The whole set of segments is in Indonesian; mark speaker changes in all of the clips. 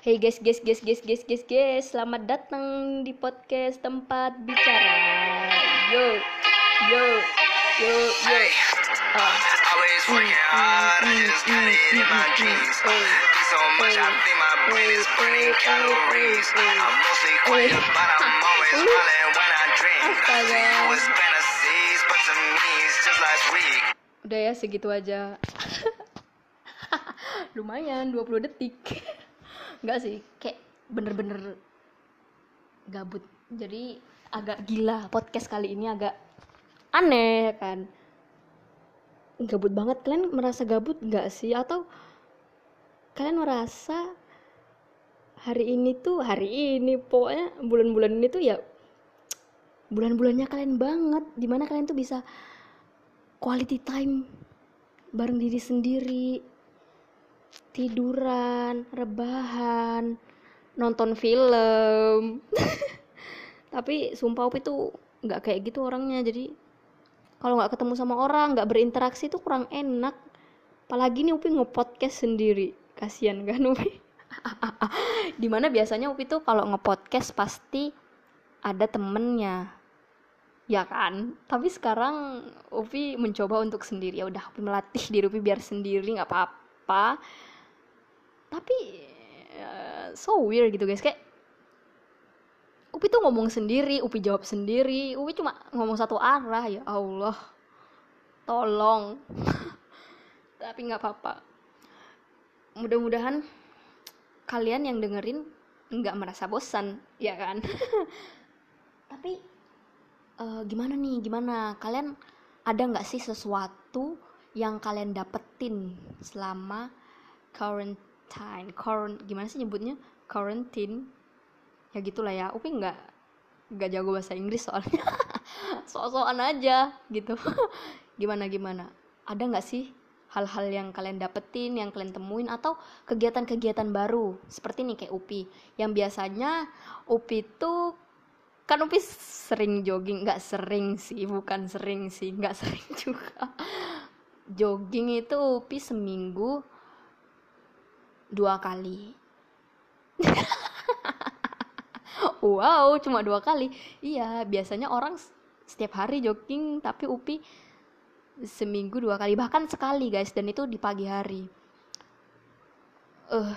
Speaker 1: Hey guys, guys, guys, guys, guys, guys, guys, selamat datang di podcast tempat bicara. Yo, yo, yo, yo. Ah. Udah ya, segitu aja. Lumayan, 20 detik. Enggak sih, kayak bener-bener gabut. Jadi agak gila podcast kali ini agak aneh kan. Gabut banget. Kalian merasa gabut nggak sih? Atau kalian merasa hari ini tuh hari ini pokoknya bulan-bulan ini tuh ya bulan-bulannya kalian banget di mana kalian tuh bisa quality time bareng diri sendiri tiduran rebahan nonton film. Tapi sumpah Upi tuh nggak kayak gitu orangnya. Jadi kalau nggak ketemu sama orang nggak berinteraksi tuh kurang enak. Apalagi nih Upi nge-podcast sendiri. Kasihan kan Upi di mana biasanya Upi tuh kalau nge-podcast pasti ada temennya. Ya kan? Tapi sekarang Upi mencoba untuk sendiri. Ya udah Upi melatih diri Upi biar sendiri nggak apa-apa tapi eh, so weird gitu guys. Kayak Upi tuh ngomong sendiri Upi jawab sendiri. Upi cuma ngomong satu arah ya Allah. Tolong. Tapi nggak apa-apa. Mudah-mudahan kalian yang dengerin nggak merasa bosan ya kan? Tapi eh, gimana nih? Gimana? Kalian ada nggak sih sesuatu yang kalian dapetin selama quarantine. Quarant gimana sih nyebutnya? Quarantine. Ya gitulah ya. Upi nggak nggak jago bahasa Inggris soalnya. Sok-sokan aja gitu. Gimana gimana? Ada nggak sih hal-hal yang kalian dapetin yang kalian temuin atau kegiatan-kegiatan baru? Seperti nih kayak Upi. Yang biasanya Upi tuh kan Upi sering jogging. Nggak sering sih bukan sering sih. Nggak sering juga jogging itu Upi seminggu dua kali. Wow cuma dua kali. Iya biasanya orang setiap hari jogging tapi Upi seminggu dua kali bahkan sekali guys dan itu di pagi hari. Eh.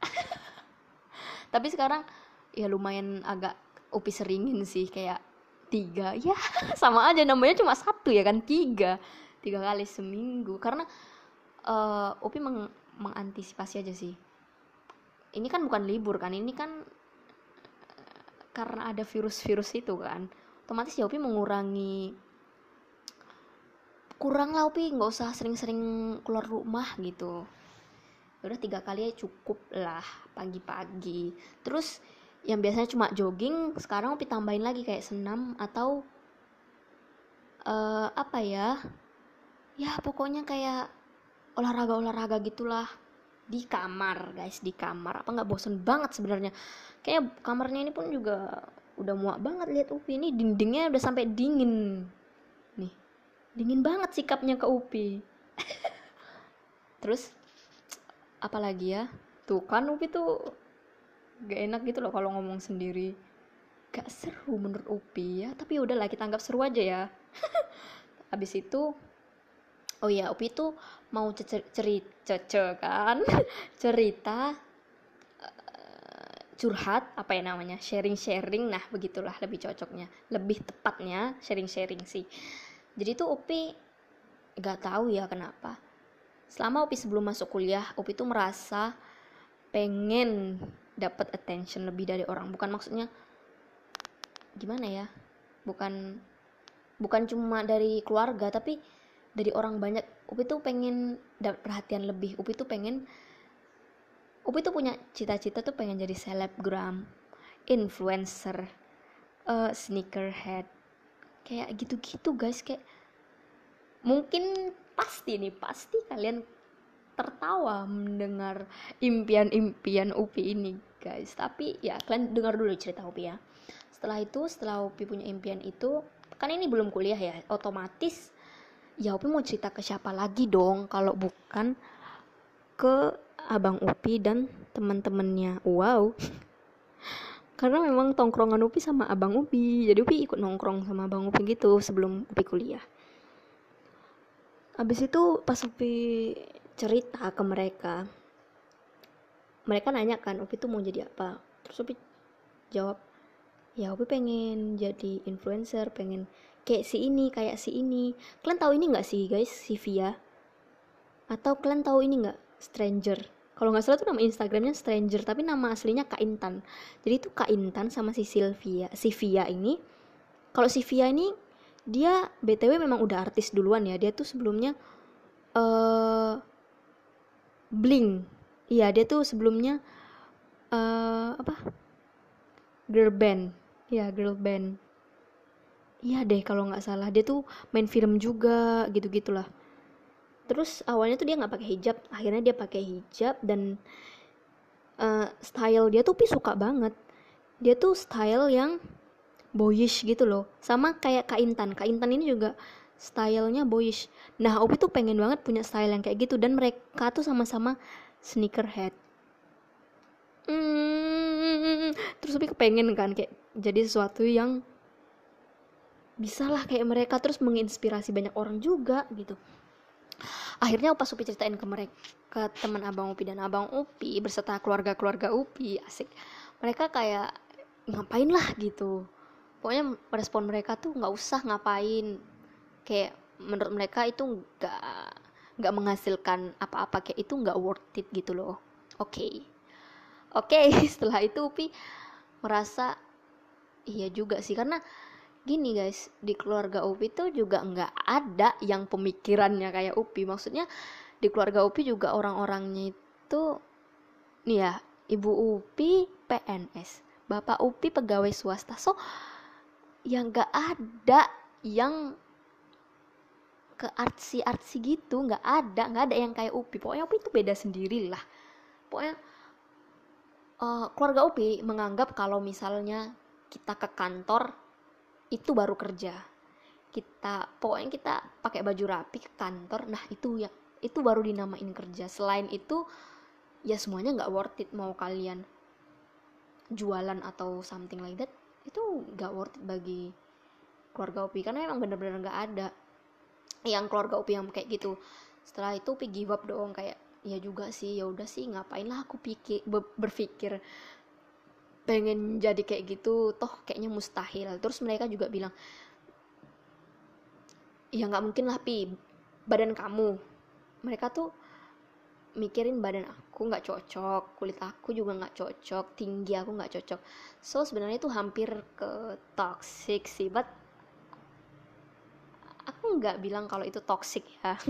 Speaker 1: Tapi sekarang ya lumayan agak Upi seringin sih kayak tiga. Ya sama aja namanya cuma satu ya kan tiga tiga kali seminggu. Karena eh Upi meng- mengantisipasi aja sih. Ini kan bukan libur kan ini kan eh, karena ada virus-virus itu kan. Otomatis ya Upi mengurangi kurang lah Upi nggak usah sering-sering keluar rumah gitu. Ya udah tiga kali ya cukup lah pagi-pagi. Terus yang biasanya cuma jogging sekarang Upi tambahin lagi kayak senam atau eh apa ya ya pokoknya kayak olahraga-olahraga gitulah. Di kamar guys di kamar. Apa nggak bosen banget sebenarnya. Kayak kamarnya ini pun juga udah muak banget. Lihat Upi ini dindingnya udah sampai dingin. Nih dingin banget sikapnya ke Upi. Terus apalagi ya? Tuh kan Upi tuh gak enak gitu loh kalau ngomong sendiri. Gak seru menurut Upi ya. Tapi udahlah kita anggap seru aja ya. Habis itu oh ya Upi tuh mau cerita kan? Cerita eh, curhat apa ya namanya sharing sharing nah begitulah lebih cocoknya. Lebih tepatnya sharing sharing sih. Jadi tuh Upi gak tahu ya kenapa. Selama Upi sebelum masuk kuliah Upi tuh merasa pengen dapat attention lebih dari orang. Bukan maksudnya gimana ya? Bukan bukan cuma dari keluarga tapi dari orang banyak Upi tuh pengen dapat perhatian lebih. Upi tuh pengen Upi tuh punya cita-cita tuh pengen jadi selebgram influencer eh, sneakerhead kayak gitu-gitu guys. Kayak mungkin pasti nih pasti kalian tertawa mendengar impian-impian Upi ini guys. Tapi ya kalian dengar dulu cerita Upi ya. Setelah itu setelah Upi punya impian itu kan ini belum kuliah ya otomatis ya Upi mau cerita ke siapa lagi dong kalau bukan ke abang Upi dan teman-temannya wow. Karena memang tongkrongan Upi sama abang Upi. Jadi Upi ikut nongkrong sama abang Upi gitu sebelum Upi kuliah. Habis itu pas Upi cerita ke mereka mereka nanya kan Upi tuh mau jadi apa? Terus Upi jawab ya Upi pengen jadi influencer pengen kayak si ini kayak si ini. Kalian tahu ini nggak sih guys? Si Via? Atau kalian tahu ini nggak? Stranger. Kalau nggak salah tuh nama instagramnya stranger tapi nama aslinya Kak Intan. Jadi itu Kak Intan sama si Sylvia si Via ini kalau si Via ini dia btw memang udah artis duluan ya. Dia tuh sebelumnya eh bling. Iya dia tuh sebelumnya eh apa? Girl band. Ya girl band iya deh kalau nggak salah. Dia tuh main film juga gitu gitulah terus awalnya tuh dia nggak pakai hijab akhirnya dia pakai hijab dan eh, style dia tuh pi suka banget. Dia tuh style yang boyish gitu loh. Sama kayak Kak Intan. Kak Intan ini juga stylenya boyish. Nah Opi tuh pengen banget punya style yang kayak gitu dan mereka tuh sama-sama sneakerhead. Hmm, terus Opi kepengen kan kayak jadi sesuatu yang bisa lah kayak mereka terus menginspirasi banyak orang juga gitu. Akhirnya pas Upi ceritain ke mereka ke teman abang Upi dan abang Upi berserta keluarga-keluarga Upi asik. Mereka kayak ngapain lah gitu. Pokoknya respon mereka tuh nggak usah ngapain. Kayak menurut mereka itu nggak nggak menghasilkan apa-apa kayak itu nggak worth it gitu loh. Oke. Oke setelah itu Upi merasa iya juga sih karena gini guys di keluarga Upi tuh juga nggak ada yang pemikirannya kayak Upi. Maksudnya di keluarga Upi juga orang-orangnya itu nih ya ibu Upi PNS bapak Upi pegawai swasta. So yang nggak ada yang ke artsy artsy gitu nggak ada nggak ada yang kayak Upi. Pokoknya Upi itu beda sendiri lah. Pokoknya eh, keluarga Upi menganggap kalau misalnya kita ke kantor itu baru kerja. Kita pokoknya kita pakai baju rapi ke kantor. Nah itu ya itu baru dinamain kerja. Selain itu ya semuanya nggak worth it mau kalian jualan atau something like that itu nggak worth it bagi keluarga Upi karena emang bener-bener nggak ada yang keluarga Upi yang kayak gitu. Setelah itu Upi give up dong kayak ya juga sih ya udah sih ngapain lah aku pikir be- berpikir pengen jadi kayak gitu toh kayaknya mustahil. Terus mereka juga bilang ya nggak mungkin lah pi. Badan kamu. Mereka tuh mikirin badan aku nggak cocok kulit aku juga nggak cocok tinggi aku nggak cocok. So sebenarnya itu hampir ke toxic sih but aku nggak bilang kalau itu toxic ya.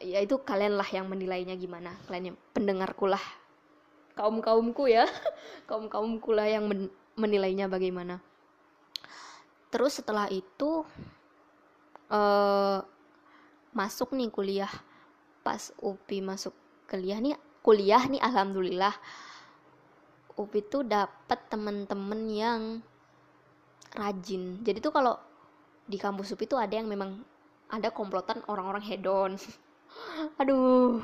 Speaker 1: Ya itu kalian lah yang menilainya gimana. Kalian yang pendengarku lah kaum kaumku ya. Kaum kaumku lah yang men- menilainya bagaimana. Terus setelah itu eh masuk nih kuliah. Pas Upi masuk kuliah nih kuliah nih alhamdulillah. Upi tuh dapat temen-temen yang rajin. Jadi tuh kalau di kampus Upi tuh ada yang memang ada komplotan orang-orang hedon. Aduh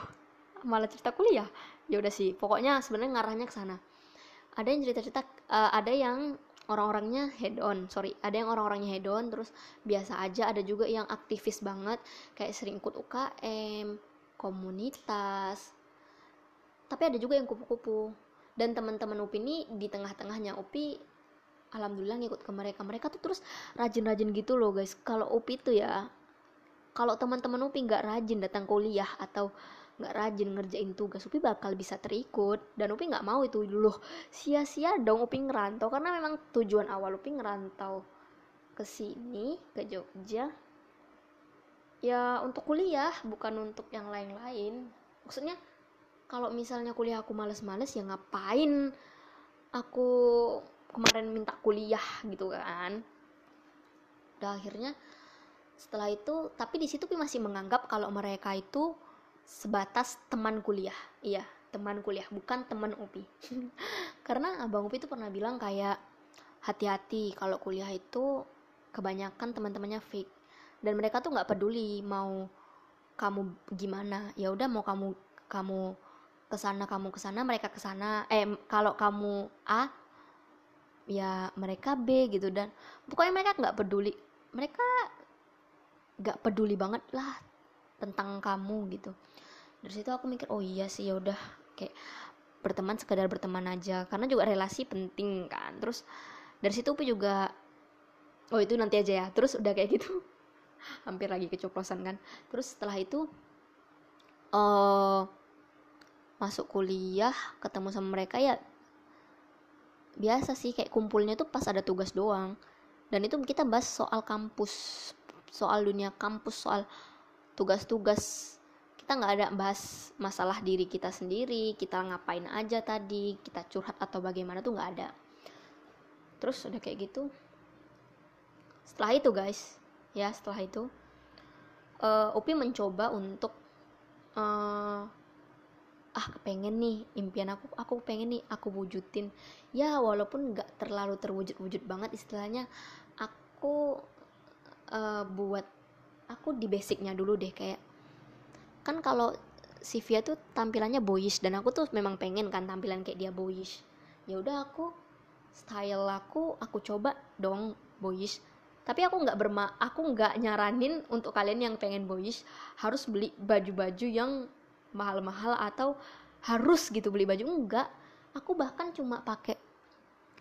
Speaker 1: malah cerita kuliah ya udah sih pokoknya sebenarnya ngarahnya ke sana. Ada yang cerita-cerita eh, ada yang orang-orangnya head on sorry. Ada yang orang-orangnya head on terus biasa aja. Ada juga yang aktivis banget kayak sering ikut UKM komunitas. Tapi ada juga yang kupu-kupu. Dan teman-teman Upi ini di tengah-tengahnya Upi alhamdulillah ngikut ke mereka. Mereka tuh terus rajin-rajin gitu loh guys. Kalau Upi tuh ya kalau teman-teman Upi nggak rajin datang kuliah atau nggak rajin ngerjain tugas Upi bakal bisa terikut. Dan Upi nggak mau itu dulu sia-sia dong Upi ngerantau. Karena memang tujuan awal Upi ngerantau ke sini ke Jogja ya untuk kuliah bukan untuk yang lain-lain. Maksudnya kalau misalnya kuliah aku males-males ya ngapain aku kemarin minta kuliah gitu kan. Udah akhirnya setelah itu tapi di situ masih menganggap kalau mereka itu sebatas teman kuliah. Iya teman kuliah bukan teman Upi karena abang Upi itu pernah bilang kayak hati-hati kalau kuliah itu kebanyakan teman-temannya fake. Dan mereka tuh nggak peduli mau kamu gimana. Ya udah mau kamu kamu ke sana kamu ke sana mereka ke sana eh kalau kamu A ya mereka B gitu. Dan pokoknya mereka nggak peduli. Mereka nggak peduli banget lah tentang kamu gitu. Dari situ aku mikir oh iya sih ya udah. Kayak berteman sekadar berteman aja karena juga relasi penting kan. Terus dari situ Upi juga oh itu nanti aja ya. Terus udah kayak gitu. Hampir lagi keceplosan kan. Terus setelah itu eh masuk kuliah ketemu sama mereka ya biasa sih kayak kumpulnya tuh pas ada tugas doang. Dan itu kita bahas soal kampus soal dunia kampus soal tugas-tugas. Kita nggak ada bahas masalah diri kita sendiri kita ngapain aja tadi kita curhat atau bagaimana tuh nggak ada. Terus udah kayak gitu. Setelah itu guys ya setelah itu eh, Upi mencoba untuk eh, ah kepengen nih impian aku aku pengen nih aku wujudin. Ya walaupun nggak terlalu terwujud-wujud banget istilahnya aku eh, buat aku di basicnya dulu deh kayak kan kalau Sivia tuh tampilannya boyish dan aku tuh memang pengen kan tampilan kayak dia boyish. Ya udah aku style aku aku coba dong boyish. Tapi aku nggak berma aku nggak nyaranin untuk kalian yang pengen boyish harus beli baju-baju yang mahal-mahal atau harus gitu beli baju. Enggak aku bahkan cuma pakai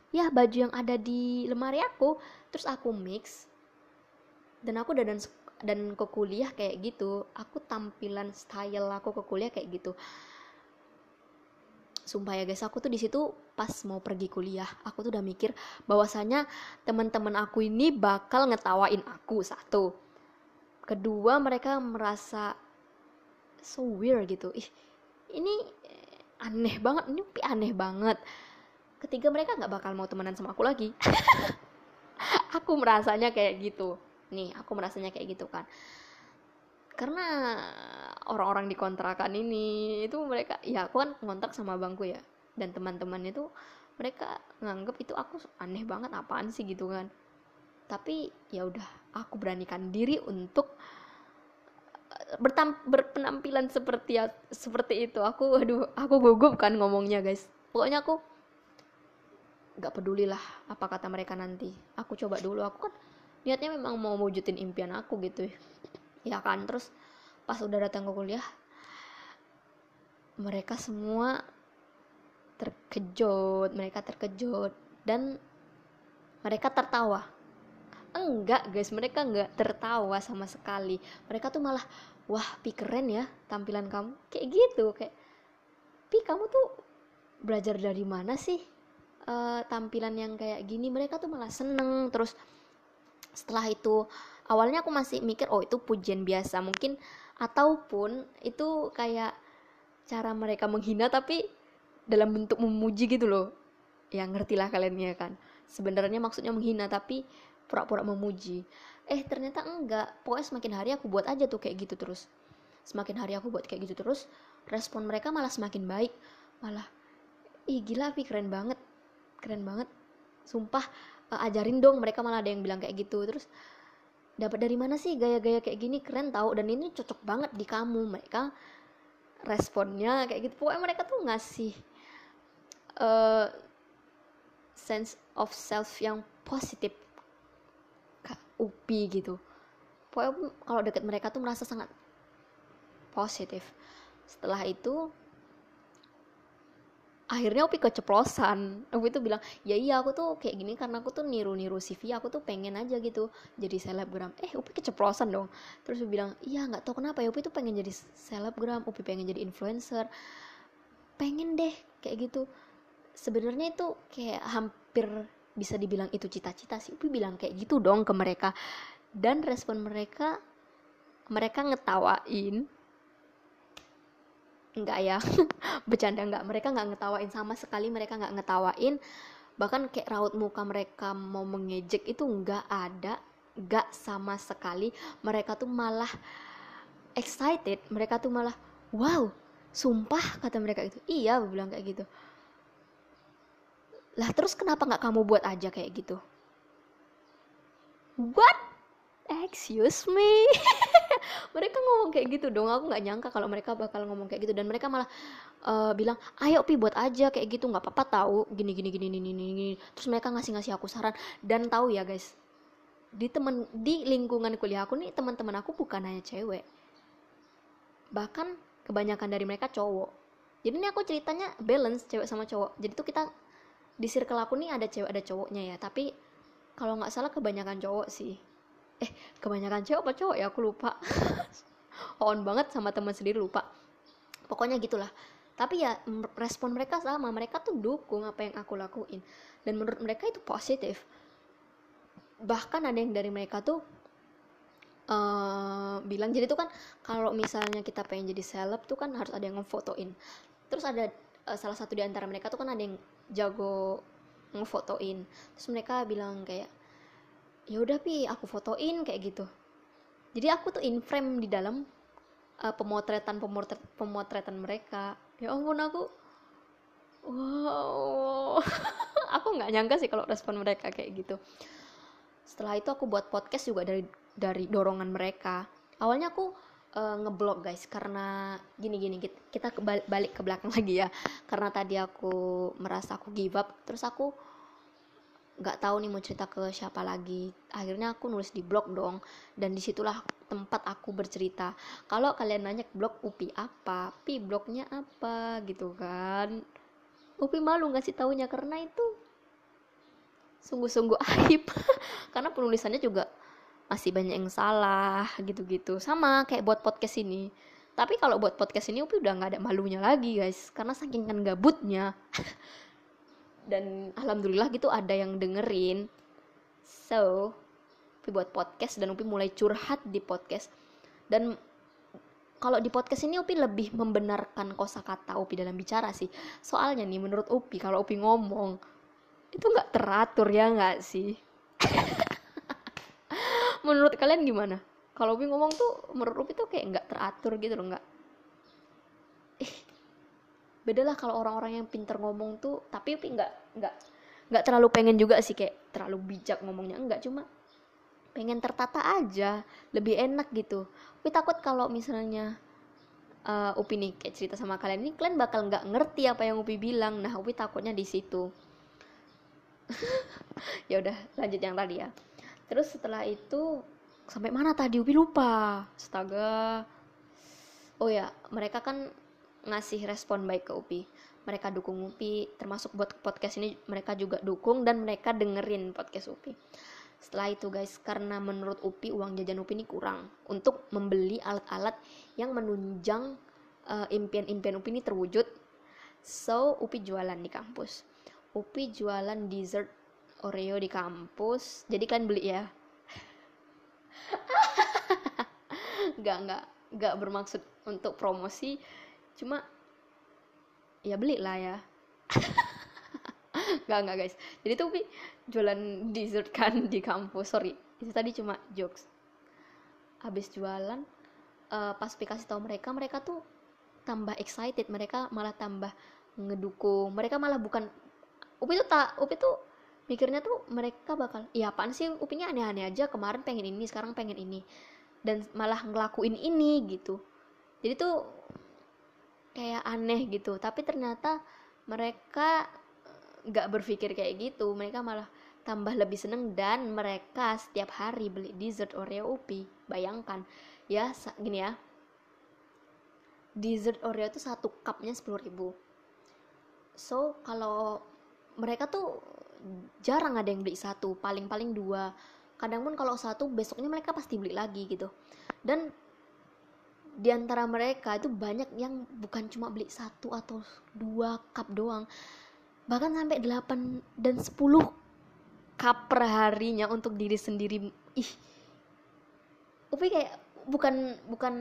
Speaker 1: ya baju yang ada di lemari aku terus aku mix dan aku dan dan ke kuliah kayak gitu aku tampilan style aku ke kuliah kayak gitu. Sumpah ya guys aku tuh di situ pas mau pergi kuliah aku tuh udah mikir bahwasanya teman-teman aku ini bakal ngetawain aku satu. Kedua mereka merasa so weird gitu. Ih ini eh, aneh banget ini aneh banget. Ketiga mereka nggak bakal mau temenan sama aku lagi. Aku merasanya kayak gitu nih aku merasanya kayak gitu kan. Karena orang-orang di kontrakan ini itu mereka ya aku kan ngontrak sama bangku ya dan teman-teman itu mereka nganggep itu aku aneh banget apaan sih gitu kan. Tapi ya udah aku beranikan diri untuk eh, bertam berpenampilan seperti seperti itu. Aku aduh aku gugup kan ngomongnya guys. Pokoknya aku nggak peduli lah apa kata mereka nanti. Aku coba dulu aku kan niatnya memang mau wujudin impian aku gitu ya. Kan terus pas udah datang ke kuliah mereka semua terkejut mereka terkejut dan mereka tertawa. Enggak guys mereka enggak tertawa sama sekali. Mereka tuh malah wah pi keren ya tampilan kamu. Kayak gitu kayak pi kamu tuh belajar dari mana sih eh, tampilan yang kayak gini? Mereka tuh malah seneng terus setelah itu awalnya aku masih mikir oh itu pujian biasa. Mungkin ataupun itu kayak cara mereka menghina tapi dalam bentuk memuji gitu loh. Ya ngerti lah kalian ya kan. Sebenarnya maksudnya menghina tapi pura-pura memuji. Eh ternyata enggak. Pokoknya semakin hari aku buat aja tuh kayak gitu terus. Semakin hari aku buat kayak gitu terus respon mereka malah semakin baik. Malah ih gila Pi keren banget. Keren banget. Sumpah eh, ajarin dong mereka malah ada yang bilang kayak gitu. Terus dapat dari mana sih gaya-gaya kayak gini? Keren tau. Dan ini cocok banget di kamu. Mereka responnya kayak gitu. Pokoknya mereka tuh ngasih eh, sense of self yang positif Upi gitu. Pokoknya kalau deket mereka tuh merasa sangat positif. Setelah itu akhirnya Upi keceplosan. Upi tuh bilang ya iya aku tuh kayak gini karena aku tuh niru-niru CV aku tuh pengen aja gitu jadi selebgram. Eh Upi keceplosan dong. Terus Upi bilang iya nggak tahu kenapa ya Upi tuh pengen jadi selebgram Upi pengen jadi influencer. Pengen deh kayak gitu. Sebenarnya itu kayak hampir bisa dibilang itu cita-cita sih. Upi bilang kayak gitu dong ke mereka. Dan respon mereka mereka ngetawain enggak ya. Bercanda enggak mereka nggak ngetawain. Sama sekali mereka nggak ngetawain. Bahkan kayak raut muka mereka mau mengejek itu nggak ada. Nggak sama sekali. Mereka tuh malah excited. Mereka tuh malah wow sumpah kata mereka itu iya bilang kayak gitu. Lah terus kenapa nggak kamu buat aja kayak gitu? What? Excuse me mereka ngomong kayak gitu dong aku nggak nyangka kalau mereka bakal ngomong kayak gitu. Dan mereka malah eh, bilang ayo pi buat aja kayak gitu. Nggak apa-apa tahu. Gini gini gini gini gini terus mereka ngasih ngasih aku saran. Dan tahu ya guys di temen di lingkungan kuliah aku nih teman-teman aku bukan hanya cewek. Bahkan kebanyakan dari mereka cowok. Jadi ini aku ceritanya balance cewek sama cowok. Jadi tuh kita di circle aku nih ada cewek ada cowoknya ya. Tapi kalau nggak salah kebanyakan cowok sih eh kebanyakan cewek apa cowok ya? Aku lupa. On banget sama teman sendiri lupa. Pokoknya gitulah. Tapi ya respon mereka sama. Mereka tuh dukung apa yang aku lakuin. Dan menurut mereka itu positif. Bahkan ada yang dari mereka tuh eh, bilang jadi tuh kan kalau misalnya kita pengen jadi seleb tuh kan harus ada yang ngefotoin. Terus ada eh, salah satu di antara mereka tuh kan ada yang jago ngefotoin. Terus mereka bilang kayak ya udah pi aku fotoin kayak gitu. Jadi aku tuh in frame di dalam uh, pemotretan pemotret pemotretan mereka. Ya ampun aku wow. Aku nggak nyangka sih kalau respon mereka kayak gitu. Setelah itu aku buat podcast juga dari dari dorongan mereka. Awalnya aku uh, ngeblok guys karena gini gini kita, kita balik ke belakang lagi ya. Karena tadi aku merasa aku give up terus aku nggak tahu nih mau cerita ke siapa lagi. Akhirnya aku nulis di blog dong dan di situlah tempat aku bercerita. Kalau kalian nanya blog upi apa? Pi blognya apa? gitu kan. Upi malu ngasih taunya karena itu sungguh-sungguh aib. Karena penulisannya juga masih banyak yang salah gitu-gitu. Sama kayak buat podcast ini. Tapi kalau buat podcast ini upi udah nggak ada malunya lagi guys. Karena saking kan gabutnya dan alhamdulillah gitu ada yang dengerin. So Upi buat podcast dan Upi mulai curhat di podcast. Dan kalau di podcast ini Upi lebih membenarkan kosakata Upi dalam bicara sih. Soalnya nih menurut Upi kalau Upi ngomong itu nggak teratur ya nggak sih? Menurut kalian gimana? Kalau Upi ngomong tuh menurut Upi tuh kayak nggak teratur gitu loh nggak beda lah kalau orang-orang yang pinter ngomong tuh tapi nggak nggak nggak terlalu pengen juga sih kayak terlalu bijak ngomongnya enggak cuma pengen tertata aja lebih enak gitu. Upi takut kalau misalnya uh, Upi nih kayak cerita sama kalian ini kalian bakal nggak ngerti apa yang Upi bilang. Nah Upi takutnya di situ. Ya udah lanjut yang tadi ya. Terus setelah itu sampai mana tadi? Upi lupa. Astaga. Oh ya mereka kan ngasih respon baik ke Upi. Mereka dukung Upi termasuk buat podcast ini mereka juga dukung dan mereka dengerin podcast Upi. Setelah itu guys karena menurut Upi uang jajan Upi ini kurang untuk membeli alat-alat yang menunjang eh, impian-impian Upi ini terwujud. So Upi jualan di kampus. Upi jualan dessert Oreo di kampus. Jadi kalian beli ya. Nggak nggak nggak bermaksud untuk promosi cuma ya beli lah ya. Nggak nggak guys. Jadi tuh Upi jualan dessert kan di kampus. Sorry itu tadi cuma jokes. Habis jualan eh, pas Upi kasih tahu mereka mereka tuh tambah excited. Mereka malah tambah ngedukung. Mereka malah bukan Upi tuh tak Upi tuh mikirnya tuh mereka bakal iya apaan sih? Upinya aneh-aneh aja. Kemarin pengen ini sekarang pengen ini. Dan malah ngelakuin ini gitu. Jadi tuh kayak aneh gitu. Tapi ternyata mereka eh, nggak berpikir kayak gitu. Mereka malah tambah lebih seneng dan mereka setiap hari beli dessert Oreo Upi. Bayangkan ya gini ya. Dessert Oreo itu satu cupnya 10.000 ribu. So kalau mereka tuh jarang ada yang beli satu paling-paling dua. Kadang pun kalau satu besoknya mereka pasti beli lagi gitu. Dan di antara mereka itu banyak yang bukan cuma beli satu atau dua cup doang. Bahkan sampai 8 dan 10 cup per harinya untuk diri sendiri. Ih. Upi kayak bukan bukan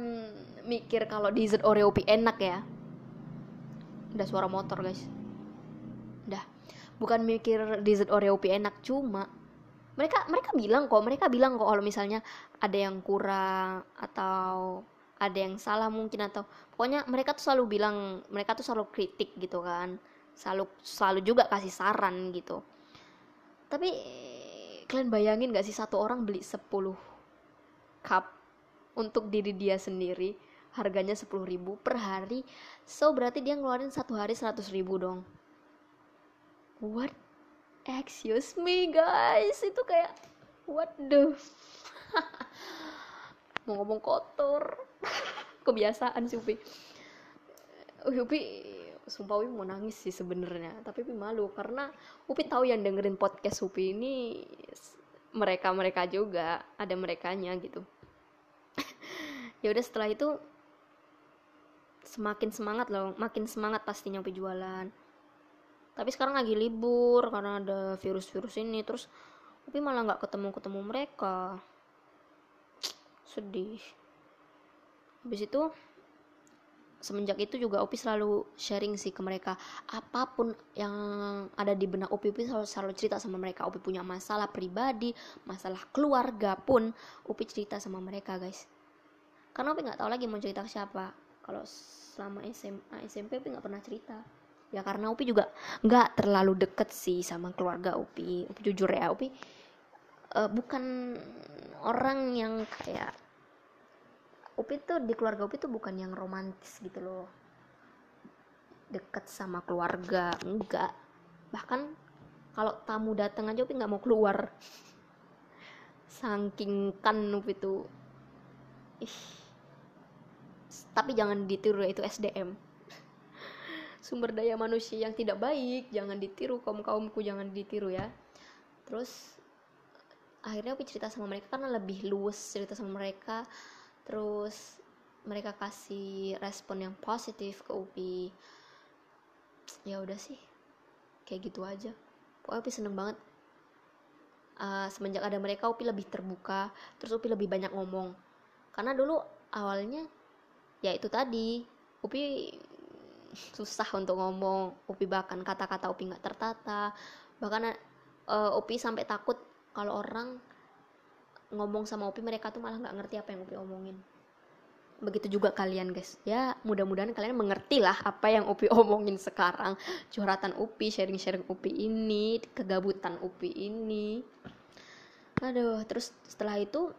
Speaker 1: mikir kalau dessert Oreo Upi enak ya. Udah suara motor guys. Udah. Bukan mikir dessert Oreo Upi enak cuma mereka mereka bilang kok mereka bilang kok kalau misalnya ada yang kurang atau ada yang salah mungkin atau pokoknya mereka tuh selalu bilang mereka tuh selalu kritik gitu kan. Selalu selalu juga kasih saran gitu. Tapi kalian bayangin gak sih satu orang beli 10 cup untuk diri dia sendiri harganya 10.000 per hari so berarti dia ngeluarin satu hari 100.000 dong. What? Excuse me guys. Itu kayak what the mau ngomong kotor kebiasaan sih Upi. Upi sumpah Upi mau nangis sih sebenarnya. Tapi Upi malu karena Upi tahu yang dengerin podcast Upi ini mereka mereka juga ada merekanya gitu. Ya udah setelah itu semakin semangat loh makin semangat pastinya Upi jualan. Tapi sekarang lagi libur karena ada virus-virus ini terus Upi malah nggak ketemu ketemu mereka. Sedih habis itu semenjak itu juga Upi selalu sharing sih ke mereka. Apa pun yang ada di benak Upi Upi selalu, selalu cerita sama mereka. Upi punya masalah pribadi masalah keluarga pun Upi cerita sama mereka guys. Karena Upi nggak tahu lagi mau cerita ke siapa. Kalau selama SMA SMP Upi nggak pernah cerita. Ya karena Upi juga nggak terlalu deket sih sama keluarga Upi. Upi jujur ya Upi eh, bukan orang yang kayak Upi tuh di keluarga Upi tuh bukan yang romantis gitu loh. Deket sama keluarga enggak. Bahkan kalau tamu datang aja Upi nggak mau keluar. Saking kan Upi tuh. Ih. Tapi jangan ditiru itu SDM sumber daya manusia yang tidak baik jangan ditiru kaum kaumku jangan ditiru ya. Terus akhirnya Upi cerita sama mereka karena lebih luwes cerita sama mereka terus mereka kasih respon yang positif ke Upi. Ya udah sih kayak gitu aja. Pokoknya Upi seneng banget. Uh, semenjak ada mereka Upi lebih terbuka terus Upi lebih banyak ngomong. Karena dulu awalnya ya itu tadi Upi susah untuk ngomong. Upi bahkan kata-kata Upi nggak tertata. Bahkan uh, Upi sampai takut kalau orang ngomong sama Upi mereka tuh malah nggak ngerti apa yang Upi omongin. Begitu juga kalian guys. Ya mudah-mudahan kalian mengerti lah apa yang Upi omongin sekarang. Curhatan Upi sharing-sharing Upi ini kegabutan Upi ini. Aduh terus setelah itu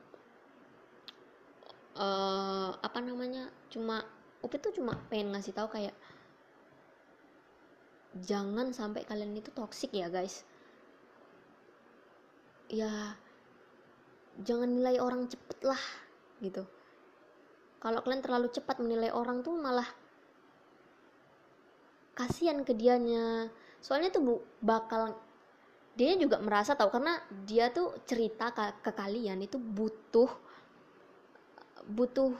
Speaker 1: eh apa namanya cuma Upi tuh cuma pengen ngasih tahu kayak jangan sampai kalian itu toxic ya guys. Ya jangan nilai orang cepet lah gitu. Kalau kalian terlalu cepat menilai orang tuh malah kasihan ke dianya. Soalnya tuh bu bakal dia juga merasa tahu karena dia tuh cerita ke, ke kalian itu butuh butuh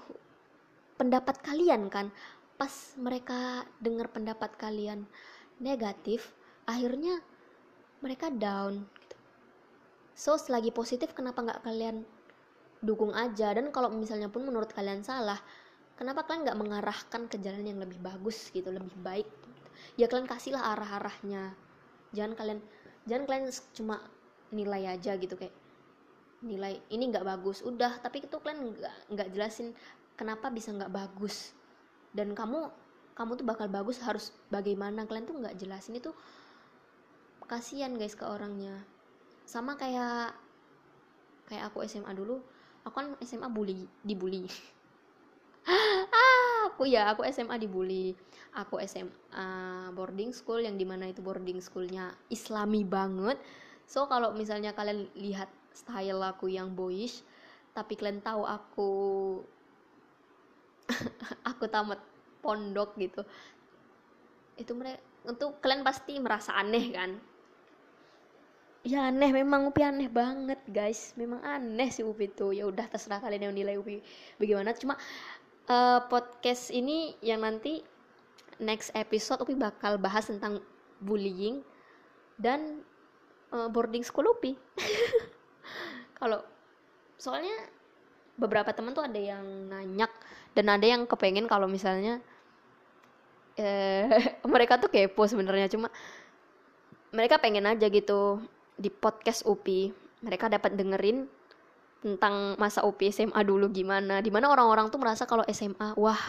Speaker 1: pendapat kalian kan. Pas mereka dengar pendapat kalian negatif akhirnya mereka down. So selagi positif kenapa nggak kalian dukung aja? Dan kalau misalnya pun menurut kalian salah kenapa kalian nggak mengarahkan ke jalan yang lebih bagus gitu lebih baik? Ya kalian kasihlah arah-arahnya. Jangan kalian jangan kalian cuma nilai aja gitu kayak nilai ini nggak bagus. Udah tapi itu kalian nggak nggak jelasin kenapa bisa nggak bagus. Dan kamu kamu tuh bakal bagus harus bagaimana? Kalian tuh nggak jelasin itu kasihan guys ke orangnya sama kayak kayak aku SMA dulu aku kan SMA bully dibully. Ah aku ya aku SMA dibully. Aku SMA boarding school yang di mana itu boarding schoolnya islami banget. So kalau misalnya kalian lihat style aku yang boyish tapi kalian tahu aku aku tamat pondok gitu itu mereka untuk kalian pasti merasa aneh kan ya aneh. Memang Upi aneh banget guys. Memang aneh sih Upi itu ya udah terserah kalian yang nilai Upi bagaimana. Cuma uh, podcast ini yang nanti next episode Upi bakal bahas tentang bullying dan uh, boarding school Upi. Kalau soalnya beberapa teman tuh ada yang nanyak dan ada yang kepengen kalau misalnya eh, mereka tuh kepo sebenarnya. Cuma mereka pengen aja gitu di podcast UPI mereka dapat dengerin tentang masa UPI SMA dulu gimana. Di mana orang-orang tuh merasa kalau SMA wah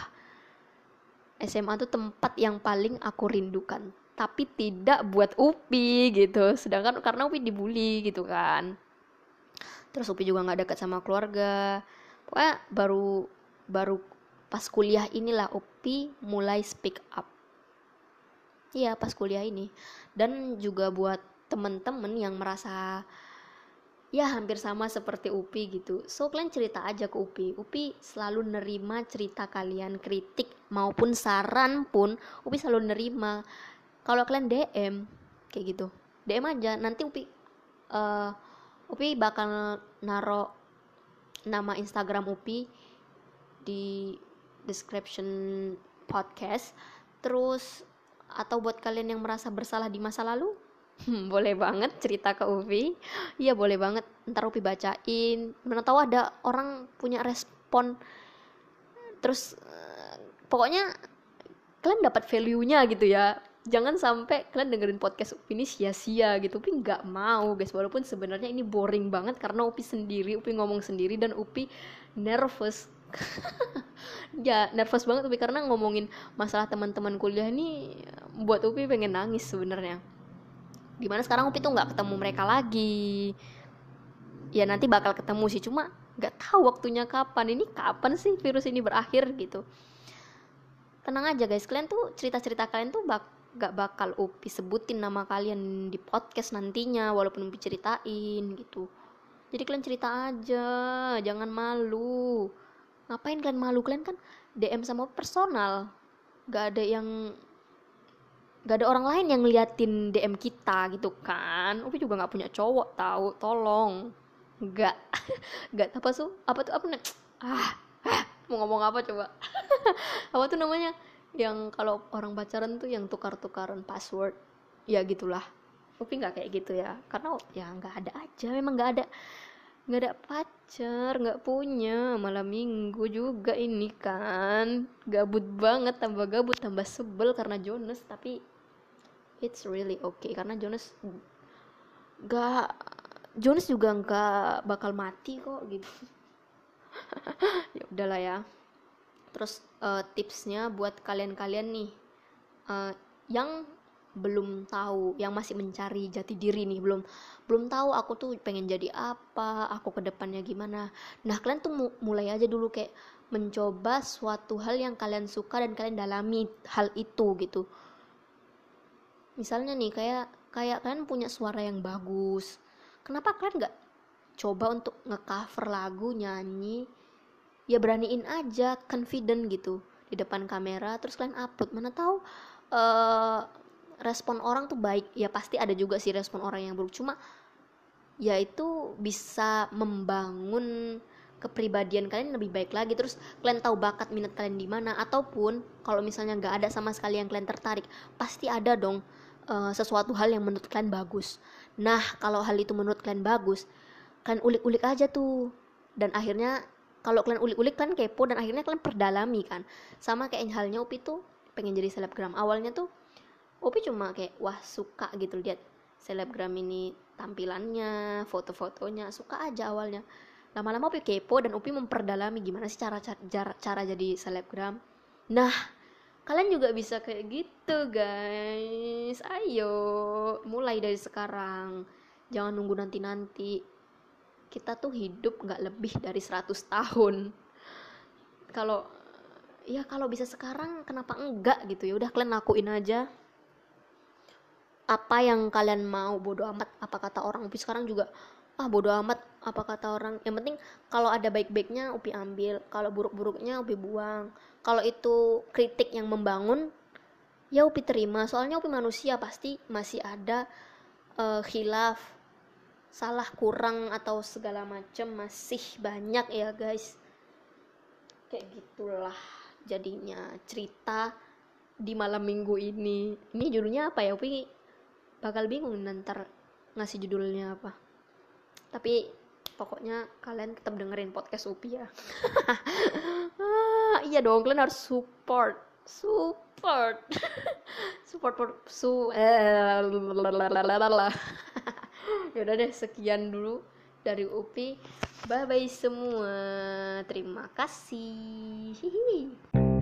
Speaker 1: SMA tuh tempat yang paling aku rindukan. Tapi tidak buat UPI gitu. Sedangkan karena UPI dibully gitu kan. Terus UPI juga nggak dekat sama keluarga. Pokoknya baru baru pas kuliah inilah Upi mulai speak up. Iya pas kuliah ini. Dan juga buat temen-temen yang merasa ya hampir sama seperti Upi gitu. So kalian cerita aja ke Upi. Upi selalu nerima cerita kalian kritik maupun saran pun Upi selalu nerima. Kalau kalian DM kayak gitu. DM aja nanti Upi eh Upi bakal naro nama Instagram Upi di description podcast. Terus atau buat kalian yang merasa bersalah di masa lalu Hmm, boleh banget cerita ke Upi iya boleh banget. Ntar Upi bacain. Mana tahu ada orang punya respon. Terus eh, pokoknya kalian dapat value-nya gitu ya. Jangan sampai kalian dengerin podcast Upi ini sia-sia gitu. Upi nggak mau guys. Walaupun sebenarnya ini boring banget karena Upi sendiri Upi ngomong sendiri dan Upi nervous. Ya nervous banget Upi karena ngomongin masalah teman-teman kuliah ini buat Upi pengen nangis sebenarnya di mana sekarang Upi tuh nggak ketemu mereka lagi. Ya nanti bakal ketemu sih. Cuma nggak tahu waktunya kapan. Ini kapan sih virus ini berakhir gitu. Tenang aja guys. Kalian tuh cerita-cerita kalian tuh bak gak bakal Upi sebutin nama kalian di podcast nantinya walaupun Upi ceritain gitu. Jadi kalian cerita aja. Jangan malu. Ngapain kalian malu? Kalian kan DM sama personal. Gak ada yang gak ada orang lain yang ngeliatin DM kita gitu kan. Upi juga nggak punya cowok tahu tolong. Nggak. Nggak. Apa tuh apa tuh? Apa nih ah, ah, mau ngomong apa coba? Apa tuh namanya? Yang kalau orang pacaran tuh yang tukar-tukaran password. Ya gitulah. Upi nggak kayak gitu ya. Karena ya nggak ada aja. Memang nggak ada. Nggak ada pacar nggak punya. Malam minggu juga ini kan. Gabut banget tambah gabut tambah sebel karena Jonas. Tapi it's really okay karena Jonas nggak Jonas juga nggak bakal mati kok gitu. Ya udahlah ya. Terus eh, tipsnya buat kalian-kalian nih eh, yang belum tahu yang masih mencari jati diri nih belum belum tahu aku tuh pengen jadi apa aku ke depannya gimana. Nah kalian tuh mu- mulai aja dulu kayak mencoba suatu hal yang kalian suka dan kalian dalami hal itu gitu misalnya nih kayak kayak kalian punya suara yang bagus kenapa kalian nggak coba untuk ngecover lagu nyanyi? Ya beraniin aja confident gitu di depan kamera terus kalian upload. Mana tahu eh respon orang tuh baik. Ya pasti ada juga sih respon orang yang buruk. Cuma ya itu bisa membangun kepribadian kalian lebih baik lagi. Terus kalian tahu bakat minat kalian di mana? Ataupun kalau misalnya nggak ada sama sekali yang kalian tertarik pasti ada dong eh, sesuatu hal yang menurut kalian bagus. Nah kalau hal itu menurut kalian bagus kalian ulik-ulik aja tuh. Dan akhirnya kalau kalian ulik-ulik kan kepo dan akhirnya kalian perdalami kan. Sama kayak halnya Upi tuh pengen jadi selebgram. Awalnya tuh Upi cuma kayak wah suka gitu. Lihat selebgram ini tampilannya foto-fotonya suka aja awalnya. Lama-lama Upi kepo dan Upi memperdalami gimana sih cara cara, cara jadi selebgram. Nah kalian juga bisa kayak gitu guys. Ayo mulai dari sekarang. Jangan nunggu nanti-nanti. Kita tuh hidup nggak lebih dari 100 tahun. Kalau ya kalau bisa sekarang kenapa enggak gitu? Ya udah kalian lakuin aja apa yang kalian mau bodoh amat apa kata orang. Upi sekarang juga ah bodoh amat apa kata orang. Yang penting kalau ada baik-baiknya Upi ambil. Kalau buruk-buruknya Upi buang. Kalau itu kritik yang membangun ya Upi terima. Soalnya Upi manusia pasti masih ada eh, khilaf salah kurang atau segala macam masih banyak ya guys. Kayak gitulah jadinya cerita di malam minggu ini. Ini judulnya apa ya Upi bakal bingung nanti ngasih judulnya apa. Tapi pokoknya kalian tetap dengerin podcast Upi ya ah, iya dong kalian harus support. Support. Support support su eh, yaudah deh sekian dulu dari Upi. Bye bye semua. Terima kasih. Hihi.